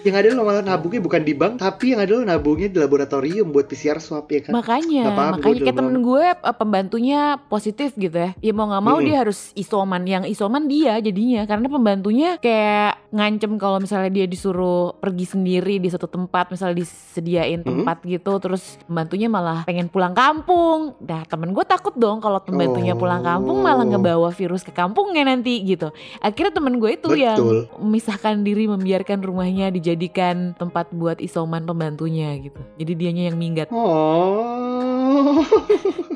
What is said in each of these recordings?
Yang ada lo malah nabungnya bukan di bank, tapi yang ada lo nabungnya di laboratorium buat PCR swab ya kan. Makanya, paham makanya kayak temen gue eh, pembantunya positif gitu ya. Ya mau nggak mau Mm-mm. dia harus isoman. Yang isoman dia jadinya karena pembantunya kayak ngancem kalau misalnya dia disuruh pergi sendiri di satu tempat, misalnya disediain tempat gitu, terus pembantunya malah pengen pulang kampung. Dah temen gue takut dong kalau pembantunya pulang kampung malah Oh. ngebawa virus ke kampungnya nanti gitu. Akhirnya temen gue itu yang Betul. memisahkan diri, membiarkan rumahnya dijadikan tempat buat isoman pembantunya gitu. Jadi dianya yang minggat. Oh.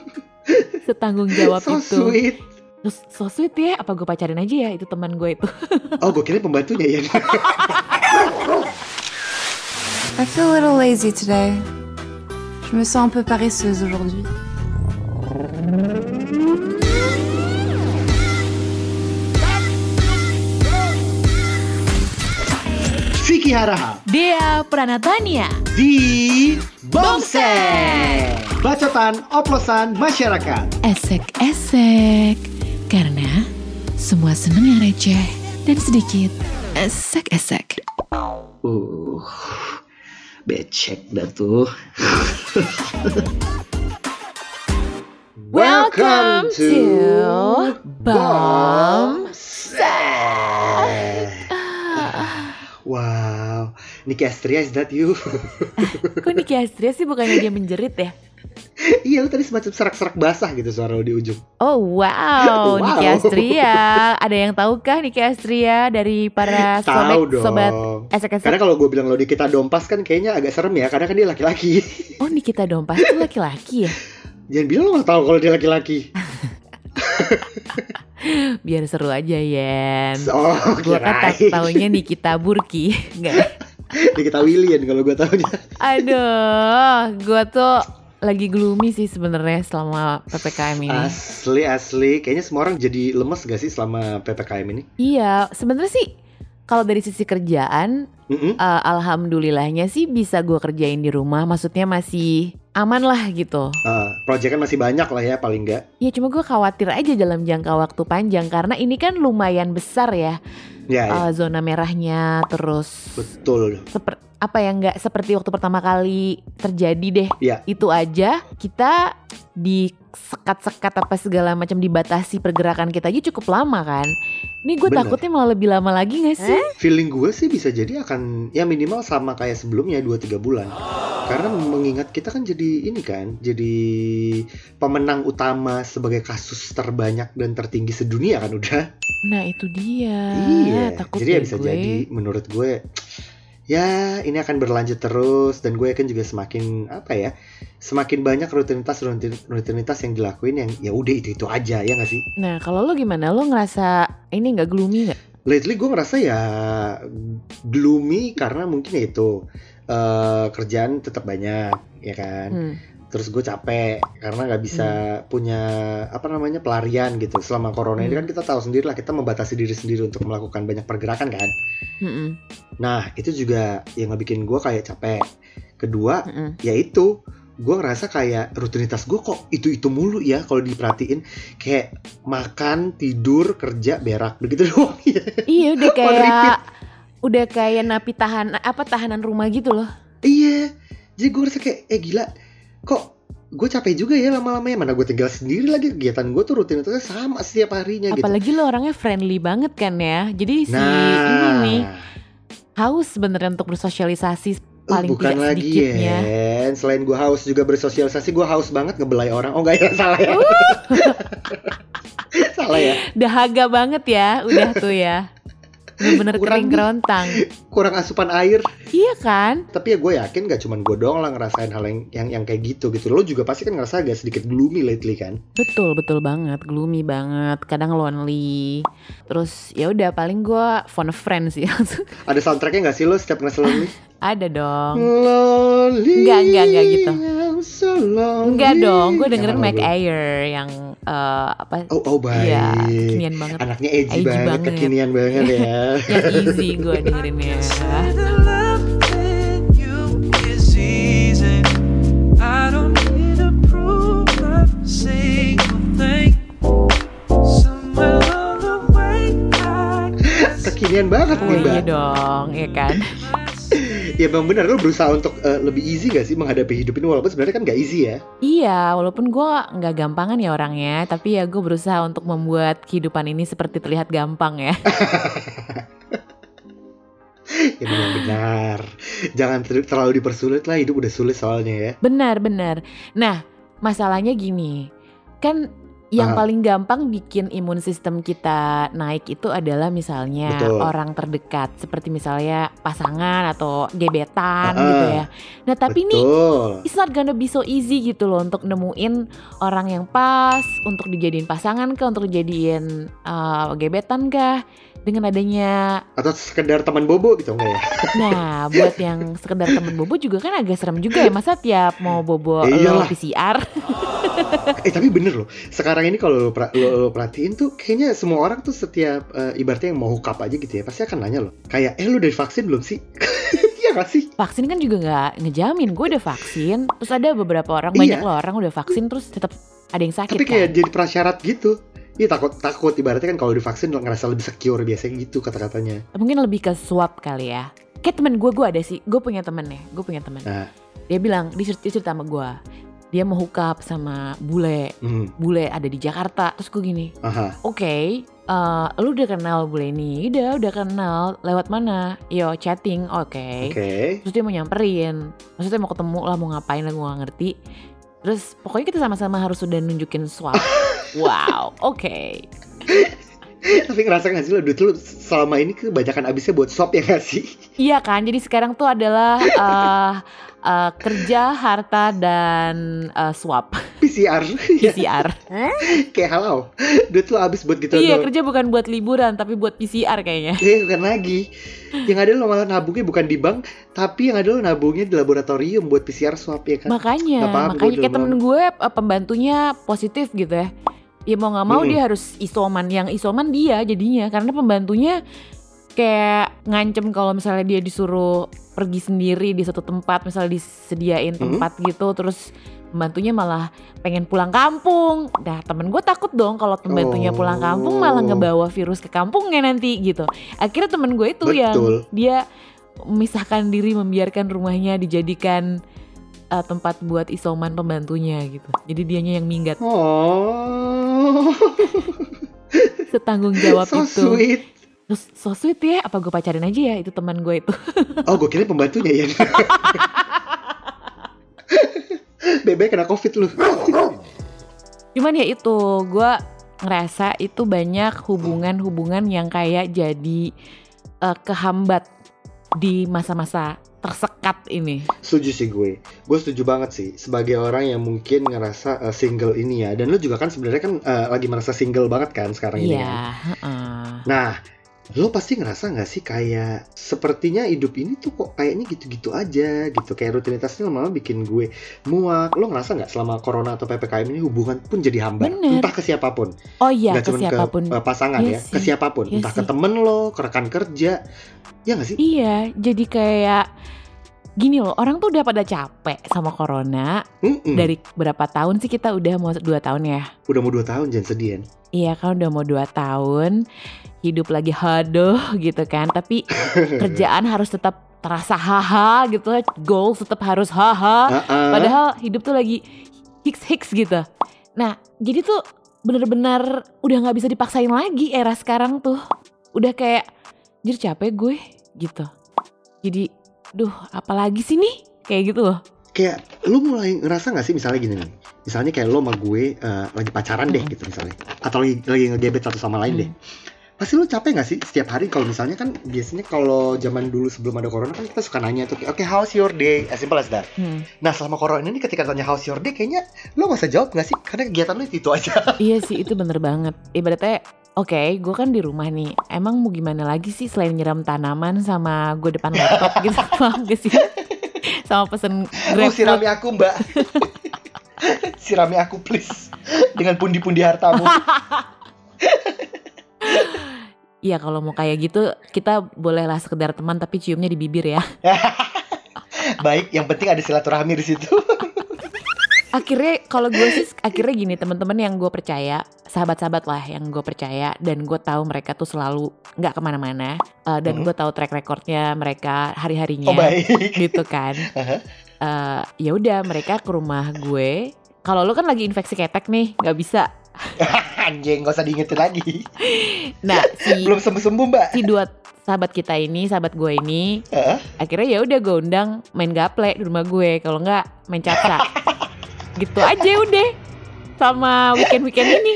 Setanggung jawab so itu. sweet. Terus so sweet ya, apa gue pacarin aja ya itu teman gue itu. Oh, gue kira pembantunya ya. I feel a little lazy today. Je me sens un peu paresseuse aujourd'hui. Vicky Haraha Dia Pranatania. di Bomsek. Bacotan oplosan masyarakat. Esek-esek. Karena semua seneng yang receh dan sedikit esek-esek. Uh, becek dah tuh. Welcome to Bomsek. Wow, Niki Astria is that you? Kok Niki Astria sih bukannya dia menjerit ya? iya, lu tadi semacam serak-serak basah gitu suara lu di ujung. Oh wow, Wow. Niki Astria. Ada yang tahukah Niki Astria dari para Tahu sobat dong. sobat esek-esek? Karena kalau gue bilang lo Nikita Dompas kan kayaknya agak serem ya, karena kan dia laki-laki. Oh Nikita Dompas itu laki-laki ya? Jangan bilang lo gak tahu kalau dia laki-laki. Biar seru aja Yen. Oh, Gue kan taunya Nikita Burki. Enggak. Nikita William kalau gue tahunya. Aduh, gue tuh lagi gloomy sih sebenarnya selama ppkm ini. Asli asli, kayaknya semua orang jadi lemes gak sih selama ppkm ini? Iya, sebenarnya sih kalau dari sisi kerjaan, Mm-mm. eh, alhamdulillahnya sih bisa gue kerjain di rumah. Maksudnya masih aman lah gitu. Uh, kan masih banyak lah ya paling nggak. Ya cuma gue khawatir aja dalam jangka waktu panjang karena ini kan lumayan besar ya Ya, ya, eh, zona merahnya terus betul. seper- apa yang nggak seperti waktu pertama kali terjadi deh. Iya. Itu aja kita disekat-sekat apa segala macam dibatasi pergerakan kita aja cukup lama kan. Ini gue takutnya malah lebih lama lagi gak sih? Feeling gue sih bisa jadi akan ya minimal sama kayak sebelumnya 2-3 bulan. Karena mengingat kita kan jadi ini kan, jadi pemenang utama sebagai kasus terbanyak dan tertinggi sedunia kan udah. Nah itu dia. iya. Takut Jadi ya bisa gue. jadi menurut gue ya ini akan berlanjut terus dan gue kan juga semakin apa ya semakin banyak rutinitas rutin- rutinitas yang dilakuin yang ya udah itu itu aja ya nggak sih Nah kalau lo gimana? Lo ngerasa ini nggak gloomy nggak? lately gue ngerasa ya gloomy karena mungkin ya itu eh, kerjaan tetap banyak ya kan Hmm. Terus gue capek karena nggak bisa punya apa namanya pelarian gitu selama corona ini Hmm. kan kita tahu sendiri lah kita membatasi diri sendiri untuk melakukan banyak pergerakan kan Mm-mm. nah itu juga yang ngebikin gue kayak capek kedua Mm-mm. yaitu gue ngerasa kayak rutinitas gue kok itu itu mulu ya kalau diperhatiin kayak makan tidur kerja berak begitu doang ya Iya udah kayak udah kayak napi tahan apa tahanan rumah gitu loh. iya jadi gue ngerasa kayak eh gila kok gue capek juga ya lama-lama ya mana gue tinggal sendiri lagi. Kegiatan gue tuh rutinitasnya sama setiap harinya gitu. Apalagi lo orangnya friendly banget kan ya. Jadi si ini nah nih haus sebenarnya untuk bersosialisasi eh, paling bukan tidak lagi sedikitnya. ya selain gue haus juga bersosialisasi gue haus banget ngebelai orang. Oh enggak ya? Salah ya. Salah ya. Dahaga banget ya, udah tuh ya. Bener-bener Kurang kering kerontang. kurang asupan air Iya kan? tapi ya gue yakin gak cuman gue doang lah ngerasain hal yang, yang yang kayak gitu gitu lo juga pasti kan ngerasa agak sedikit gloomy lately kan Betul, betul banget. Gloomy banget. Kadang lonely. Terus ya udah paling gue phone friend sih. ada soundtracknya gak sih lo setiap ngerasa lonely Ada dong. lonely Enggak, enggak, enggak gitu. So lonely. Enggak dong, gue dengerin Mac? Air yang eh, apa? oh oh baik Iya, kekinian banget. anaknya edgy, Edgy banget, banget. kekinian banget ya Yang easy gue dengerinnya. Kekinian banget Oh nih mbak iya dong, ya kan? Ya memang benar lo berusaha untuk eh, lebih easy gak sih menghadapi hidup ini walaupun sebenarnya kan gak easy ya. Iya, walaupun gue nggak gampangan ya orangnya, tapi ya gue berusaha untuk membuat kehidupan ini seperti terlihat gampang ya. Ya benar-benar. Jangan ter- terlalu dipersulit lah hidup udah sulit soalnya ya. Benar, benar. Nah, masalahnya gini, kan yang Ah. paling gampang bikin imun sistem kita naik itu adalah misalnya Betul. orang terdekat, seperti misalnya pasangan atau gebetan Ah, gitu ya. Nah, tapi ini it's not gonna be so easy gitu loh untuk nemuin orang yang pas untuk dijadiin pasangan kah, untuk dijadiin uh, gebetan kah dengan adanya Atau sekedar teman bobo gitu enggak ya? Nah, buat yang sekedar temen bobo juga kan agak serem juga ya. Masa tiap mau bobo lo Iyalah. PCR? Eh tapi bener loh. Sekarang ini kalau lo, pra- lo- lo perhatiin tuh kayaknya semua orang tuh setiap eh, ibaratnya yang mau hook up aja gitu ya pasti akan nanya loh. Kayak eh lu udah divaksin belum sih? Iya gak sih? Vaksin kan juga nggak ngejamin. Gue udah vaksin. Terus ada beberapa orang, Iya. banyak loh orang udah vaksin terus tetap ada yang sakit Tapi kayak kan. jadi prasyarat gitu. Iya takut takut ibaratnya kan kalau divaksin lo ngerasa lebih secure biasanya gitu kata-katanya. Mungkin lebih ke swab kali ya. Kayak temen gue, gue ada sih. Gue punya temen ya. Gue punya temen. Nah. Dia bilang, dia cerita, dia cerita sama gue. Dia mau hook up sama bule. Hmm, Bule ada di Jakarta. Terus gue gini. Oke, eh, lu udah kenal bule ini? Udah, udah kenal. Lewat mana? Yo, chatting. Oke. Oke. Terus dia mau nyamperin. Maksudnya mau ketemu lah, mau ngapain lah, gue gak ngerti. Terus pokoknya kita sama-sama harus udah nunjukin swab. wow, oke. Tapi ngerasa gak sih lo duit lo selama ini kebanyakan abisnya buat swap ya gak sih? Iya kan, jadi sekarang tuh adalah eh, eh, kerja, harta, dan eh, swab. PCR. PCR. Kayak halau. Duit lo abis buat gitu iya, doang. kerja bukan buat liburan, tapi buat PCR kayaknya. Eh bukan lagi. Yang ada lo malah nabungnya bukan di bank, tapi yang ada lo nabungnya di laboratorium buat PCR swab ya kan. Makanya, paham, makanya kayak temen gue pembantunya positif gitu ya. Ya mau nggak mau Mm-mm. dia harus isoman. Yang isoman dia jadinya karena pembantunya kayak ngancem kalau misalnya dia disuruh pergi sendiri di satu tempat, misalnya disediain tempat gitu, terus pembantunya malah pengen pulang kampung. Nah temen gue takut dong kalau pembantunya pulang kampung malah Oh. ngebawa virus ke kampungnya nanti gitu. Akhirnya temen gue itu yang Betul. dia memisahkan diri membiarkan rumahnya dijadikan uh, tempat buat isoman pembantunya gitu. Jadi dianya yang minggat. Oh. Setanggung jawab so itu. sweet. Terus so sweet ya, apa gue pacarin aja ya itu teman gue itu. Oh, gue kira pembantunya ya. Bebe kena covid lu. Cuman ya itu, gue ngerasa itu banyak hubungan-hubungan yang kayak jadi uh, kehambat di masa-masa tersekat ini. Setuju sih gue. Gue setuju banget sih sebagai orang yang mungkin ngerasa uh, single ini ya. Dan lu juga kan sebenarnya kan uh, lagi merasa single banget kan sekarang ini. Iya, kan? heeh. Nah, lo pasti ngerasa nggak sih kayak sepertinya hidup ini tuh kok kayaknya gitu-gitu aja gitu. Kayak rutinitasnya lama-lama bikin gue muak. Lo ngerasa nggak selama corona atau ppkm ini hubungan pun jadi hambat, Bener. entah ke siapa pun. Oh iya, nggak ke siapa pun. ke uh, pasangan Iya ya, ke siapa pun, Iya entah ke sih. temen lo, ke rekan kerja, ya nggak sih? Iya, jadi kayak gini loh, orang tuh udah pada capek sama corona. Mm-mm. Dari berapa tahun sih kita udah mau dua tahun ya? Udah mau dua tahun jangan sedih Iya kan udah mau dua tahun, hidup lagi haduh gitu kan. Tapi kerjaan harus tetap terasa haha gitu, goals tetap harus haha. Uh-uh. Padahal hidup tuh lagi hiks-hiks gitu. Nah, jadi tuh bener-bener udah nggak bisa dipaksain lagi era sekarang tuh. Udah kayak, jadi capek gue gitu. Jadi, duh apalagi sih nih? Kayak gitu loh. kayak lu mulai ngerasa nggak sih misalnya gini nih misalnya kayak lo sama gue eh, lagi pacaran deh Mm. gitu misalnya atau lagi lagi ngegebet satu sama lain deh pasti lu capek nggak sih setiap hari? Kalau misalnya kan biasanya kalau zaman dulu sebelum ada corona kan kita suka nanya tuh oke how's your day? As simple as that. Hmm. nah selama corona ini ketika tanya how's your day? kayaknya lo nggak usah jawab nggak sih? Karena kegiatan lu itu, itu aja. Iya sih itu bener banget. Ibaratnya Oke, gue kan di rumah nih. Emang mau gimana lagi sih selain nyiram tanaman sama gue depan laptop gitu, paham gak sih? sama pesen lu sirami aku mbak. Sirami aku please. Dengan pundi-pundi hartamu Iya kalau mau kayak gitu kita bolehlah sekedar teman tapi ciumnya di bibir ya. baik yang penting ada silaturahmi di situ akhirnya kalau gue sih akhirnya gini teman-teman yang gue percaya sahabat-sahabat lah yang gue percaya dan gue tahu mereka tuh selalu nggak ke mana-mana eh, dan Mhm. gue tahu track recordnya mereka hari-harinya Oh baik. gitu kan. Eh, ya udah mereka ke rumah gue kalau lo kan lagi infeksi ketek nih nggak bisa Anjing, gak usah diingetin lagi. nah si Belum sembuh-sembuh, Mbak. si dua sahabat kita ini sahabat gue ini Heeh. akhirnya ya udah gue undang main gaple di rumah gue kalau nggak main capsa gitu aja udah sama weekend weekend ini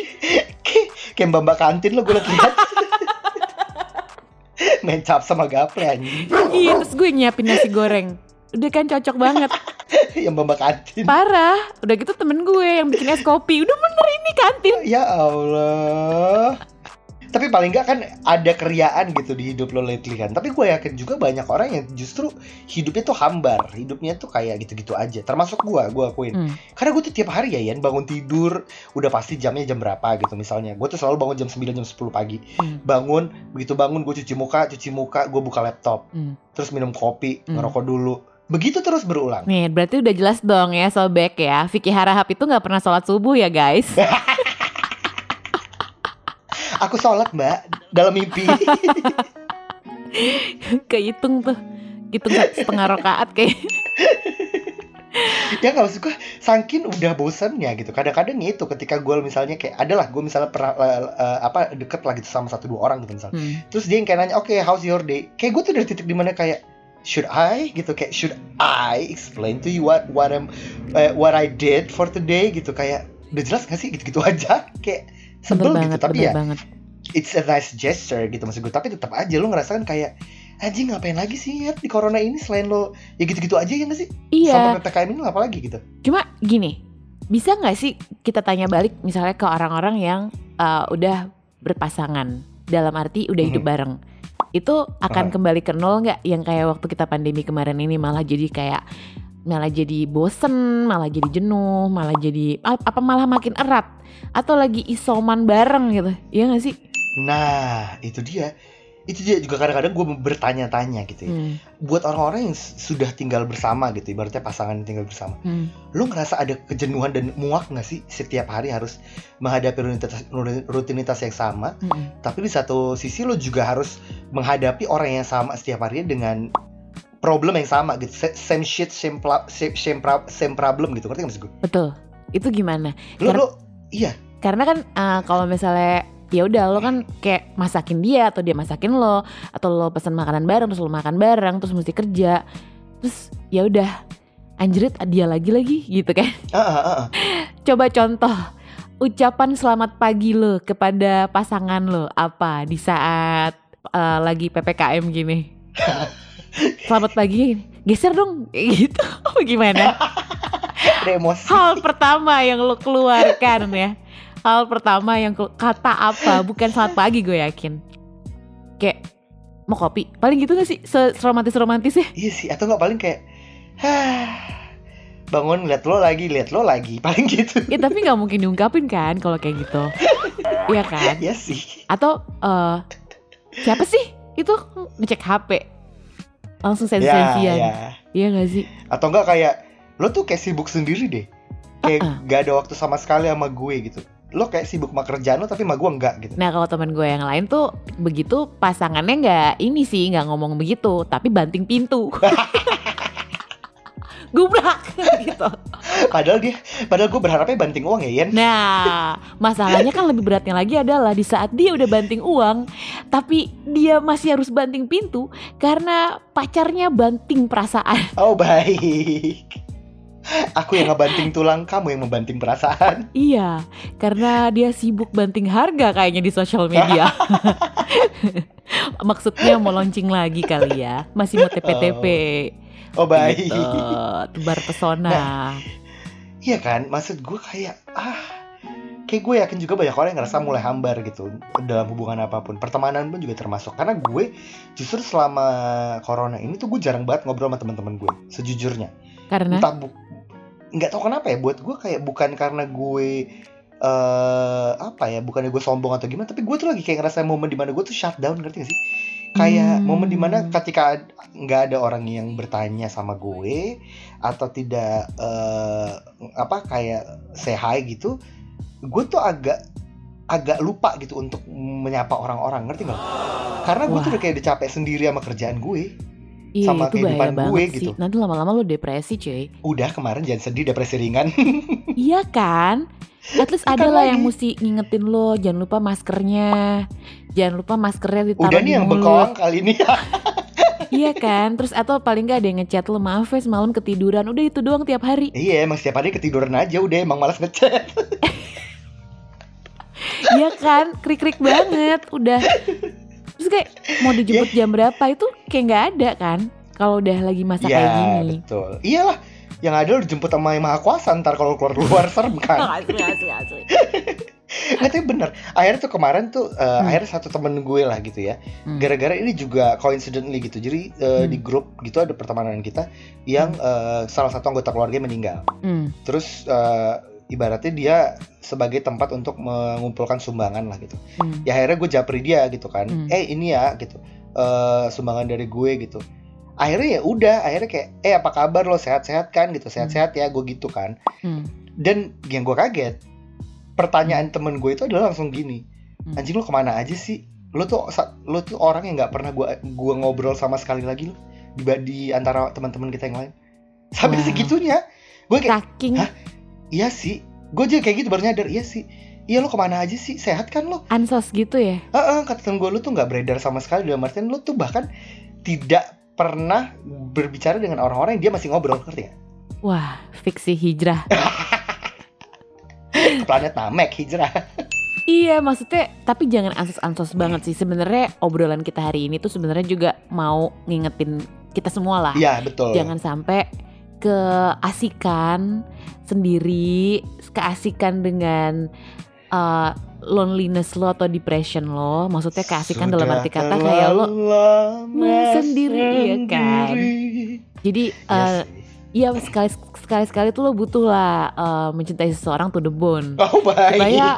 Kayak mbak-mbak kantin lo gue liat Main cap sama gaple anjing. iya terus gue nyiapin nasi goreng udah kan cocok banget Yang mbak-mbak kantin. parah udah gitu temen gue yang bikin es kopi udah bener ini kantin Ya Allah. Tapi paling nggak kan ada keriaan gitu di hidup lo lately kan. Tapi gue yakin juga banyak orang yang justru hidupnya tuh hambar. Hidupnya tuh kayak gitu-gitu aja. Termasuk gue, gue akuin. Hmm. Karena gue tuh tiap hari ya Yan bangun tidur udah pasti jamnya jam berapa gitu misalnya. Gue tuh selalu bangun jam 9 jam 10 pagi. Hmm. Bangun, begitu bangun gue cuci muka, cuci muka, gue buka laptop. Hmm. Terus minum kopi, Hmm. ngerokok dulu. Begitu terus berulang. nih berarti udah jelas dong ya sobek ya. Vicky Harahap itu nggak pernah sholat subuh ya guys. Aku sholat mbak dalam mimpi. kehitung tuh. Hitung setengah rokaat kayak. Ya nggak maksud gue saking udah bosannya gitu. Kadang-kadang itu ketika gue misalnya kayak adalah gue misalnya pernah eh, eh, apa deket lah gitu sama satu dua orang gitu misalnya Hmm. terus dia yang kayak nanya oke how's your day? Kayak gue tuh dari titik di mana kayak should I? Gitu kayak should I explain to you what what I'm eh, what I did for today? Gitu kayak udah jelas gak sih? Gitu-gitu aja. Kayak sebel bener gitu banget tapi bener ya banget. it's a nice gesture gitu maksud gue tapi tetap aja lo ngerasakan kayak anjing ngapain lagi sih? Ya di corona ini selain lo ya gitu-gitu aja ya gak sih? Iya. Sampai ppkm ini apa lagi gitu? Cuma gini, bisa nggak sih kita tanya balik misalnya ke orang-orang yang uh, udah berpasangan? Dalam arti udah hidup Mhm. bareng, itu akan kembali ke nol nggak? Yang kayak waktu kita pandemi kemarin ini malah jadi kayak malah jadi bosen, malah jadi jenuh, malah jadi ap- apa malah makin erat atau lagi isoman bareng gitu, ya nggak sih? Nah, itu dia. Itu dia juga kadang-kadang gue bertanya-tanya gitu ya. Hmm, Buat orang-orang yang sudah tinggal bersama gitu, ibaratnya pasangan yang tinggal bersama. hmm. Lu ngerasa ada kejenuhan dan muak gak sih setiap hari harus menghadapi rutinitas, rutinitas yang sama? hmm. Tapi di satu sisi lu juga harus menghadapi orang yang sama setiap harinya dengan problem yang sama gitu. Sa- Same shit, same, pla- same, same, pro- same problem gitu. Ngerti gak maksud gue? Betul. Itu gimana? Lu, Karena- lu, iya. Karena kan uh, kalau misalnya ya udah lo kan kayak masakin dia atau dia masakin lo atau lo pesan makanan bareng terus lo makan bareng terus mesti kerja. Terus ya udah anjrit dia lagi lagi gitu kan. Ah, ah, ah. coba contoh ucapan selamat pagi lo kepada pasangan lo apa di saat uh, lagi ppkm gini? Selamat pagi geser dong gitu. Gimana? Hal pertama yang lo keluarkan ya hal pertama yang kata apa bukan selamat pagi gue yakin kayak mau kopi paling gitu gak sih seromantis romantis ya Iya sih, atau nggak paling kayak, bangun lihat lo lagi, lihat lo lagi, paling gitu. ya tapi nggak mungkin diungkapin kan kalau kayak gitu Iya kan Iya sih. atau eh siapa sih itu ngecek HP langsung Ya, sensi-sensian ya. iya gak sih Atau nggak kayak, lo tuh kayak sibuk sendiri deh. Kayak Uh-uh. nggak ada waktu sama sekali sama gue gitu. Lo kayak sibuk sama kerjaan lo, tapi sama gue enggak gitu. Nah kalau teman gue yang lain tuh begitu pasangannya nggak ini sih nggak ngomong begitu tapi banting pintu. Gubrak gitu. Padahal dia, padahal gue berharapnya banting uang ya, Yen. Nah masalahnya kan lebih beratnya lagi adalah di saat dia udah banting uang tapi dia masih harus banting pintu karena pacarnya banting perasaan. Oh baik. Aku yang ngebanting tulang, kamu yang membanting perasaan. Iya karena dia sibuk banting harga kayaknya di sosial media. Maksudnya mau launching lagi kali ya Masih mau TP-TP Oh baik. gitu, tebar pesona. Iya kan, maksud gue kayak ah kayak gue yakin juga banyak orang yang ngerasa mulai hambar gitu dalam hubungan apa pun pertemanan pun juga termasuk karena gue justru selama corona ini tuh gue jarang banget ngobrol sama teman-teman gue sejujurnya Karena entah bu nggak tahu kenapa ya buat gue kayak bukan karena gue eh apa ya bukannya gue sombong atau gimana tapi gue tuh lagi kayak ngerasa momen di mana gue tuh shutdown ngerti gak sih? Kayak Hmm. momen di mana ketika nggak ada orang yang bertanya sama gue atau tidak eh, apa kayak say hi gitu gue tuh agak agak lupa gitu untuk menyapa orang-orang ngerti nggak? Karena gue tuh udah kayak udah capek sendiri sama kerjaan gue Iya sama itu bahaya kehidupan banget gue sih. gitu. Nanti lama-lama lo depresi cuy. udah kemarin jangan sedih depresi ringan iya kan? At least Bukan ada lah yang mesti ngingetin lo, jangan lupa maskernya. Jangan lupa maskernya ditaruh udah nih yang bengkong kali ini Iya kan? Terus atau paling nggak ada yang ngechat lo, maaf ya semalam ketiduran. Udah itu doang tiap hari. iya emang setiap hari ketiduran aja udah emang malas ngechat Iya kan? Krik-krik banget. Udah. Terus kayak mau dijemput jam berapa itu kayak nggak ada kan? Kalau udah lagi masa kayak Iya gini. betul iyalah yang ada lu dijemput sama yang maha kuasa ntar kalau keluar keluar serem kan Asli, asli, asli. Nggak, tapi bener akhirnya tuh kemarin tuh uh, Hmm. akhirnya satu temen gue lah gitu ya Hmm. gara-gara ini juga coincidentally gitu jadi uh, Hmm. di grup gitu ada pertemanan kita yang uh, salah satu anggota keluarga meninggal Hmm. terus uh, ibaratnya dia sebagai tempat untuk mengumpulkan sumbangan lah gitu Hmm. ya akhirnya gue japri dia gitu kan Hmm. eh ini ya gitu eh sumbangan dari gue gitu akhirnya ya udah akhirnya kayak eh apa kabar lo sehat-sehat kan gitu sehat-sehat ya gue gitu kan Hmm. dan yang gue kaget pertanyaan temen gue itu adalah langsung gini Hmm. anjing lo ke mana aja sih lo tuh lo tuh orang yang nggak pernah gue gua ngobrol sama sekali lagi lo di, di antara teman-teman kita yang lain sampai Wow. segitunya gue kayak Saking Hah? Iya sih gue juga kayak gitu baru nyadar iya sih iya lo ke mana aja sih sehat kan lo ansos gitu ya. Heeh, kata temen gue lu tuh nggak beredar sama sekali dalam artian lu tuh bahkan tidak pernah berbicara dengan orang-orang yang dia masih ngobrol ngerti nggak? Wah, fiksi hijrah. Planet Namek hijrah. Iya, maksudnya tapi jangan ansos-ansos banget sih. Sebenarnya obrolan kita hari ini tuh sebenarnya juga mau ngingetin kita semua lah. Iya betul. Jangan sampai keasikan sendiri, keasikan dengan uh, loneliness lo atau depression lo. Maksudnya keasikan dalam arti kata Sudah kayak lo sendiri, iya kan? jadi Iya uh, sih. ya sekali sekali sekali tuh lo butuh lah uh, mencintai seseorang to the bone. Oh baik, Supaya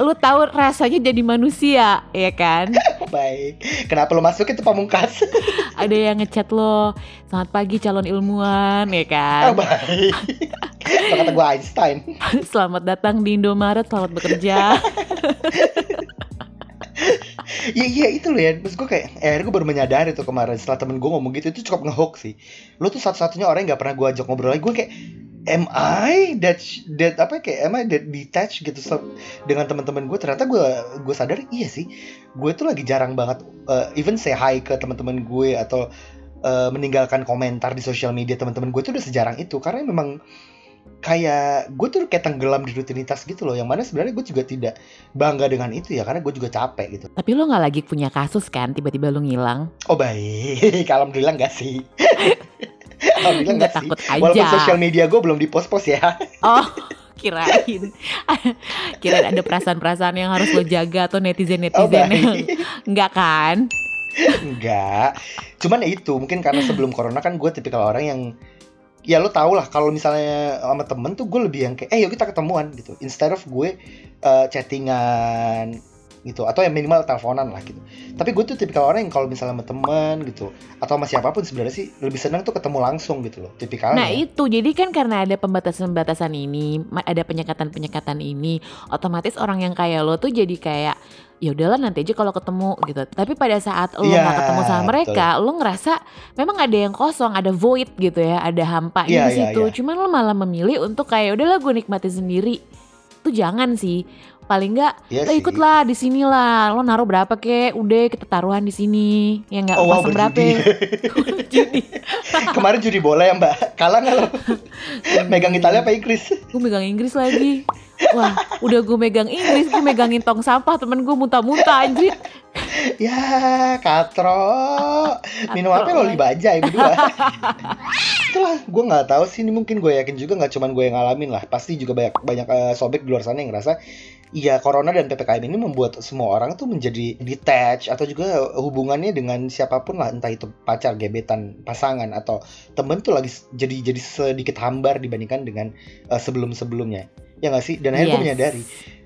lo tahu rasanya jadi manusia, ya kan? baik. Kenapa lo masuk itu pamungkas? Ada yang ngechat lo, selamat pagi calon ilmuwan, ya Oh kan? baik. Itu kata gue Einstein. Selamat datang di Indomaret, selamat bekerja. Iya iya itu loh ya Terus gue kayak eh, Akhirnya gue baru menyadari tuh kemarin Setelah temen gue ngomong gitu Itu cukup ngehook sih Lo tuh satu-satunya orang yang gak pernah gue ajak ngobrol lagi Gue kayak Am I that, that apa kayak Am I that detached gitu so- Dengan teman-teman gue Ternyata gue gue sadar Iya sih Gue tuh lagi jarang banget uh, Even say hi ke teman-teman gue Atau uh, meninggalkan komentar di sosial media teman-teman gue tuh udah sejarang itu Karena memang kayak gue tuh kayak tenggelam di rutinitas gitu loh yang mana sebenarnya gue juga tidak bangga dengan itu ya karena gue juga capek gitu Tapi lo nggak lagi punya kasus kan? Tiba-tiba lo ngilang. Oh baik, alhamdulillah enggak sih. alhamdulillah Nggak enggak sih. takut Walaupun aja. sosial media gue belum di post-post ya. Oh, kirain. kirain ada perasaan-perasaan yang harus lo jaga atau Oh netizen-netizen yang baik. enggak kan? enggak. Cuman ya itu, mungkin karena sebelum corona kan gue tipikal orang yang ya lo tau lah kalau misalnya sama temen tuh gue lebih yang kayak eh yuk kita ketemuan gitu instead of gue uh, chattingan gitu atau yang minimal teleponan lah gitu tapi gue tuh tipikal orang yang kalau misalnya sama temen gitu atau sama siapa pun sebenarnya sih lebih senang tuh ketemu langsung gitu loh tipikalnya Nah itu jadi kan karena ada pembatasan-pembatasan ini, ada penyekatan-penyekatan ini, otomatis orang yang kayak lo tuh jadi kayak ya udahlah nanti aja kalau ketemu gitu. Tapi pada saat lo Iya, nggak ketemu sama mereka, lo ngerasa memang ada yang kosong, ada void gitu ya, ada hampa Iya, di iya, situ. iya. Cuman lo malah memilih untuk kayak udahlah gue nikmati sendiri. Itu jangan sih. Paling nggak Iya lo sih. ikutlah di sini lah. Lo naruh berapa kek? Udah kita taruhan di sini. Ya nggak Oh wow berapa? berjudi. Judi. Kemarin judi bola ya mbak Kalah nggak lo? Megang Italia apa Inggris? gue megang Inggris lagi wah udah gue megang Inggris gue megangin tong sampah temen gue muntah-muntah anjir Ya katro Minum apa lo liba aja yang kedua Itulah gue nggak tahu sih ini mungkin gue yakin juga nggak cuman gue yang ngalamin lah Pasti juga banyak banyak eh, sobek di luar sana yang ngerasa Iya corona dan PPKM ini membuat semua orang tuh menjadi detach atau juga hubungannya dengan siapa pun lah entah itu pacar, gebetan, pasangan atau temen tuh lagi jadi jadi sedikit hambar dibandingkan dengan eh, sebelum-sebelumnya. Ya nggak sih? Dan akhirnya gue Yes. menyadari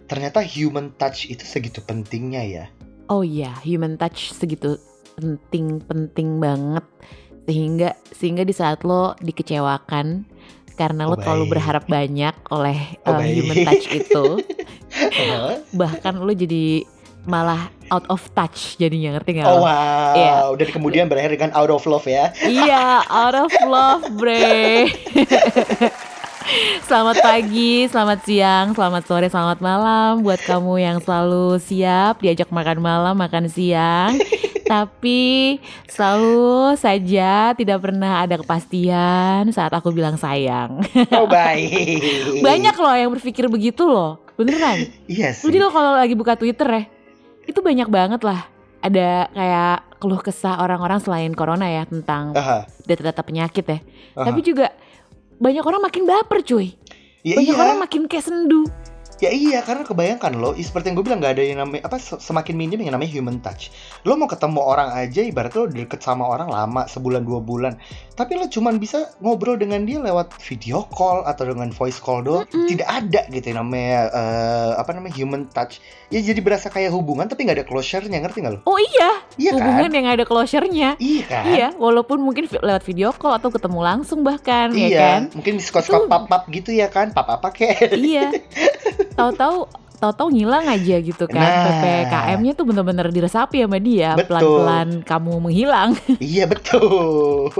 ternyata human touch itu segitu pentingnya ya. Oh iya human touch segitu penting-penting banget. Sehingga sehingga di saat lo dikecewakan karena Oh, lo terlalu baik. berharap banyak oleh Oh, uh, baik. human touch itu Heeh. bahkan lo jadi malah out of touch jadinya ngerti nggak Oh wow, Iya. dan kemudian berakhir dengan out of love ya. Iya, out of love, bre. selamat pagi, selamat siang, selamat sore, selamat malam buat kamu yang selalu siap diajak makan malam, makan siang. Tapi selalu saja tidak pernah ada kepastian saat aku bilang sayang. Oh baik. Banyak loh yang berpikir begitu loh. Beneran. Iya sih. Jadi lo kalau lagi buka Twitter ya, itu banyak banget lah. Ada kayak keluh kesah orang-orang selain corona ya tentang Aha, data-data penyakit ya. aha. Tapi juga banyak orang makin baper cuy. ya Banyak iya. orang makin kayak sendu. Ya iya, karena kebayangkan lo, seperti yang gue bilang nggak ada yang namanya apa se- semakin minim yang namanya human touch. Lo mau ketemu orang aja, ibarat lo deket sama orang lama sebulan dua bulan, tapi lo cuman bisa ngobrol dengan dia lewat video call atau dengan voice call doang. Mm-mm. Tidak ada gitu yang namanya eh, apa namanya human touch. Ya jadi berasa kayak hubungan tapi nggak ada closure-nya, ngerti nggak lo? Oh iya, Iya hubungan kan? yang ada closure-nya. Iya kan? Iya, walaupun mungkin lewat video call atau ketemu langsung bahkan ya Iya, kan. mungkin di Itu- pap-pap gitu ya kan, pap-apa kek. iya. Tahu-tahu tahu-tahu ngilang aja gitu kan. Nah. PPKM-nya tuh bener-bener diresapi sama dia. Pelan-pelan kamu menghilang. iya betul.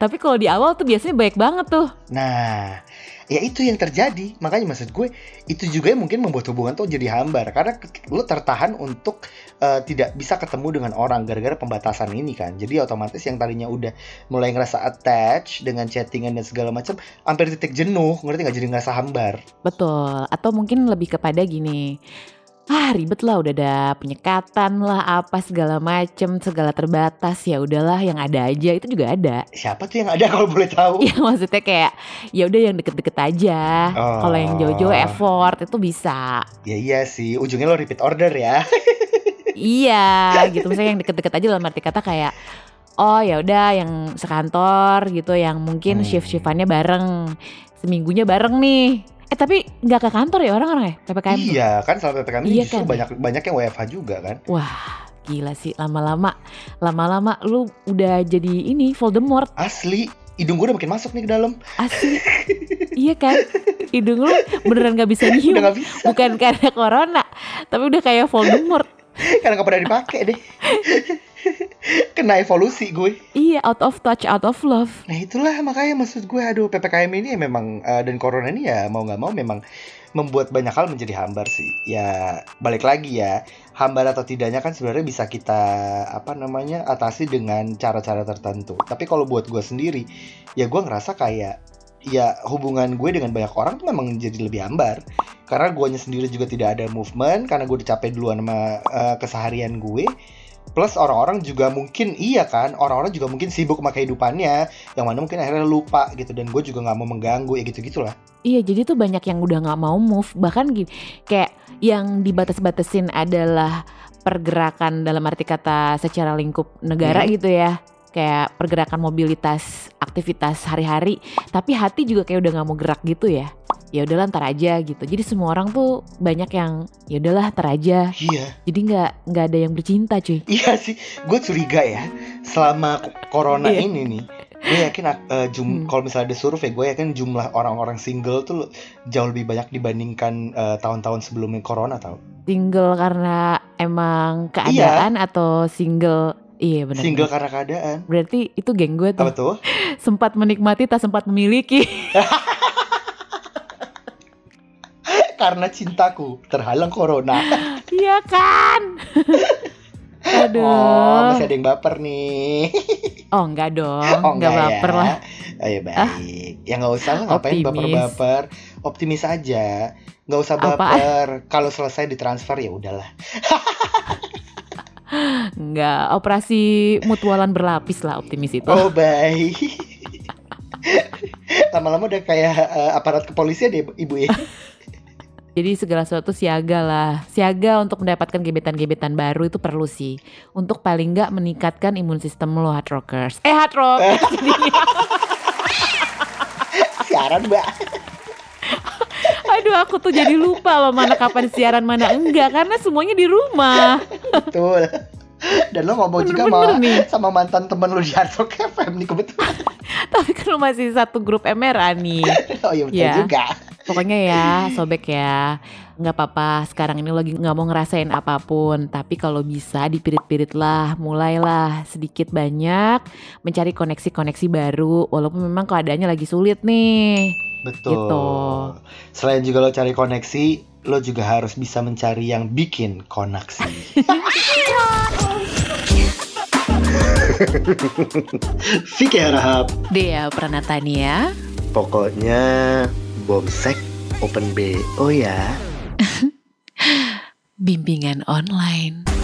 Tapi kalau di awal tuh biasanya baik banget tuh. Nah, ya itu yang terjadi. Makanya maksud gue itu juga yang mungkin membuat hubungan tuh jadi hambar karena lu tertahan untuk eh, tidak bisa ketemu dengan orang gara-gara pembatasan ini kan. Jadi otomatis yang tadinya udah mulai ngerasa attach dengan chattingan dan segala macam, hampir titik jenuh, ngerti nggak? Jadi ngerasa hambar. Betul. Atau mungkin lebih kepada gini. Ah ribet lah udah ada penyekatan lah apa segala macem segala terbatas ya udahlah yang ada aja itu juga ada Siapa tuh yang ada kalau boleh tahu? ya maksudnya kayak ya udah yang deket-deket aja Oh. kalau yang jauh-jauh effort itu bisa Ya iya sih, ujungnya lo repeat order ya. iya gitu misalnya yang deket-deket aja dalam arti kata kayak oh ya udah yang sekantor gitu yang mungkin Hmm. shift shiftannya bareng seminggunya bareng nih eh tapi nggak ke kantor ya orang-orang ya ppkm tuh? iya kan selama PPKM Iya justru kan? banyak banyak yang WFH juga kan. Wah, gila sih lama-lama lama-lama lu udah jadi ini Voldemort Asli, hidung gue udah makin masuk nih ke dalam. asli. iya kan? Hidung lu beneran gak bisa Udah nyium. nggak bisa, Bukan karena corona, tapi udah kayak Voldemort. karena nggak pernah dipakai deh. Kena evolusi gue. Iya, out of touch, out of love. Nah itulah makanya maksud gue aduh PPKM ini ya memang eh, dan corona ini ya mau nggak mau memang membuat banyak hal menjadi hambar sih. Ya balik lagi ya hambar atau tidaknya kan sebenarnya bisa kita apa namanya atasi dengan cara-cara tertentu. Tapi kalau buat gue sendiri ya gue ngerasa kayak ya hubungan gue dengan banyak orang tuh memang jadi lebih hambar karena guanya sendiri juga tidak ada movement karena gue udah capek duluan sama eh, keseharian gue plus orang-orang juga mungkin iya kan orang-orang juga mungkin sibuk sama kehidupannya yang mana mungkin akhirnya lupa gitu dan gue juga nggak mau mengganggu ya gitu gitulah Iya, jadi tuh banyak yang udah nggak mau move. Bahkan gini, kayak yang dibatas-batasin adalah pergerakan dalam arti kata secara lingkup negara Hmm. gitu ya. Kayak pergerakan mobilitas, aktivitas hari-hari. Tapi hati juga kayak udah nggak mau gerak gitu ya. Ya udahlah ntar aja gitu. Jadi semua orang tuh banyak yang ya udahlah ntar aja. iya Jadi nggak nggak ada yang bercinta cuy. iya sih gue curiga ya selama corona Iya. ini nih gue yakin eh, jum Hmm. kalau misalnya ada survei gue yakin jumlah orang-orang single tuh jauh lebih banyak dibandingkan eh, tahun-tahun sebelumnya corona tau Single karena emang keadaan atau single Iya benar. single karena keadaan Berarti itu geng gue tuh. apa tuh sempat menikmati tak sempat memiliki. karena cintaku terhalang corona Iya kan? Aduh. oh masih ada yang baper nih Oh enggak dong, Oh enggak enggak baper ya. lah. Ayo baik. Ya nggak usah lah ngapain baper-baper. Optimis aja. Nggak usah baper. Kalau selesai ditransfer ya udahlah. Enggak, operasi mutualan berlapis lah optimis itu. Oh baik. Lama-lama udah kayak eh, aparat kepolisian deh ibu ya. Jadi segala sesuatu siaga lah. Siaga untuk mendapatkan gebetan-gebetan baru itu perlu sih. Untuk paling enggak meningkatkan imun sistem lo hard rockers. Eh hard rockers. Siaran mbak. Aduh aku tuh jadi lupa loh mana kapan siaran mana enggak. Karena semuanya di rumah. Betul. Dan lo ngomong juga Bener-bener sama, nih. sama mantan temen lu di Hardrock FM nih kebetulan. Tapi kan lu masih satu grup MRA nih. Oh iya betul Iya. juga. Pokoknya ya, sobek ya. nggak apa-apa, sekarang ini lagi nggak mau ngerasain apa pun. Tapi kalau bisa dipirit-pirit lah, mulailah sedikit banyak mencari koneksi-koneksi baru. Walaupun memang keadaannya lagi sulit nih. Betul. Gitu. Selain juga lo cari koneksi, lo juga harus bisa mencari yang bikin koneksi. Vicky Harahap. Dea Pranatania. Pokoknya bomsek open BO ya. Bimbingan online.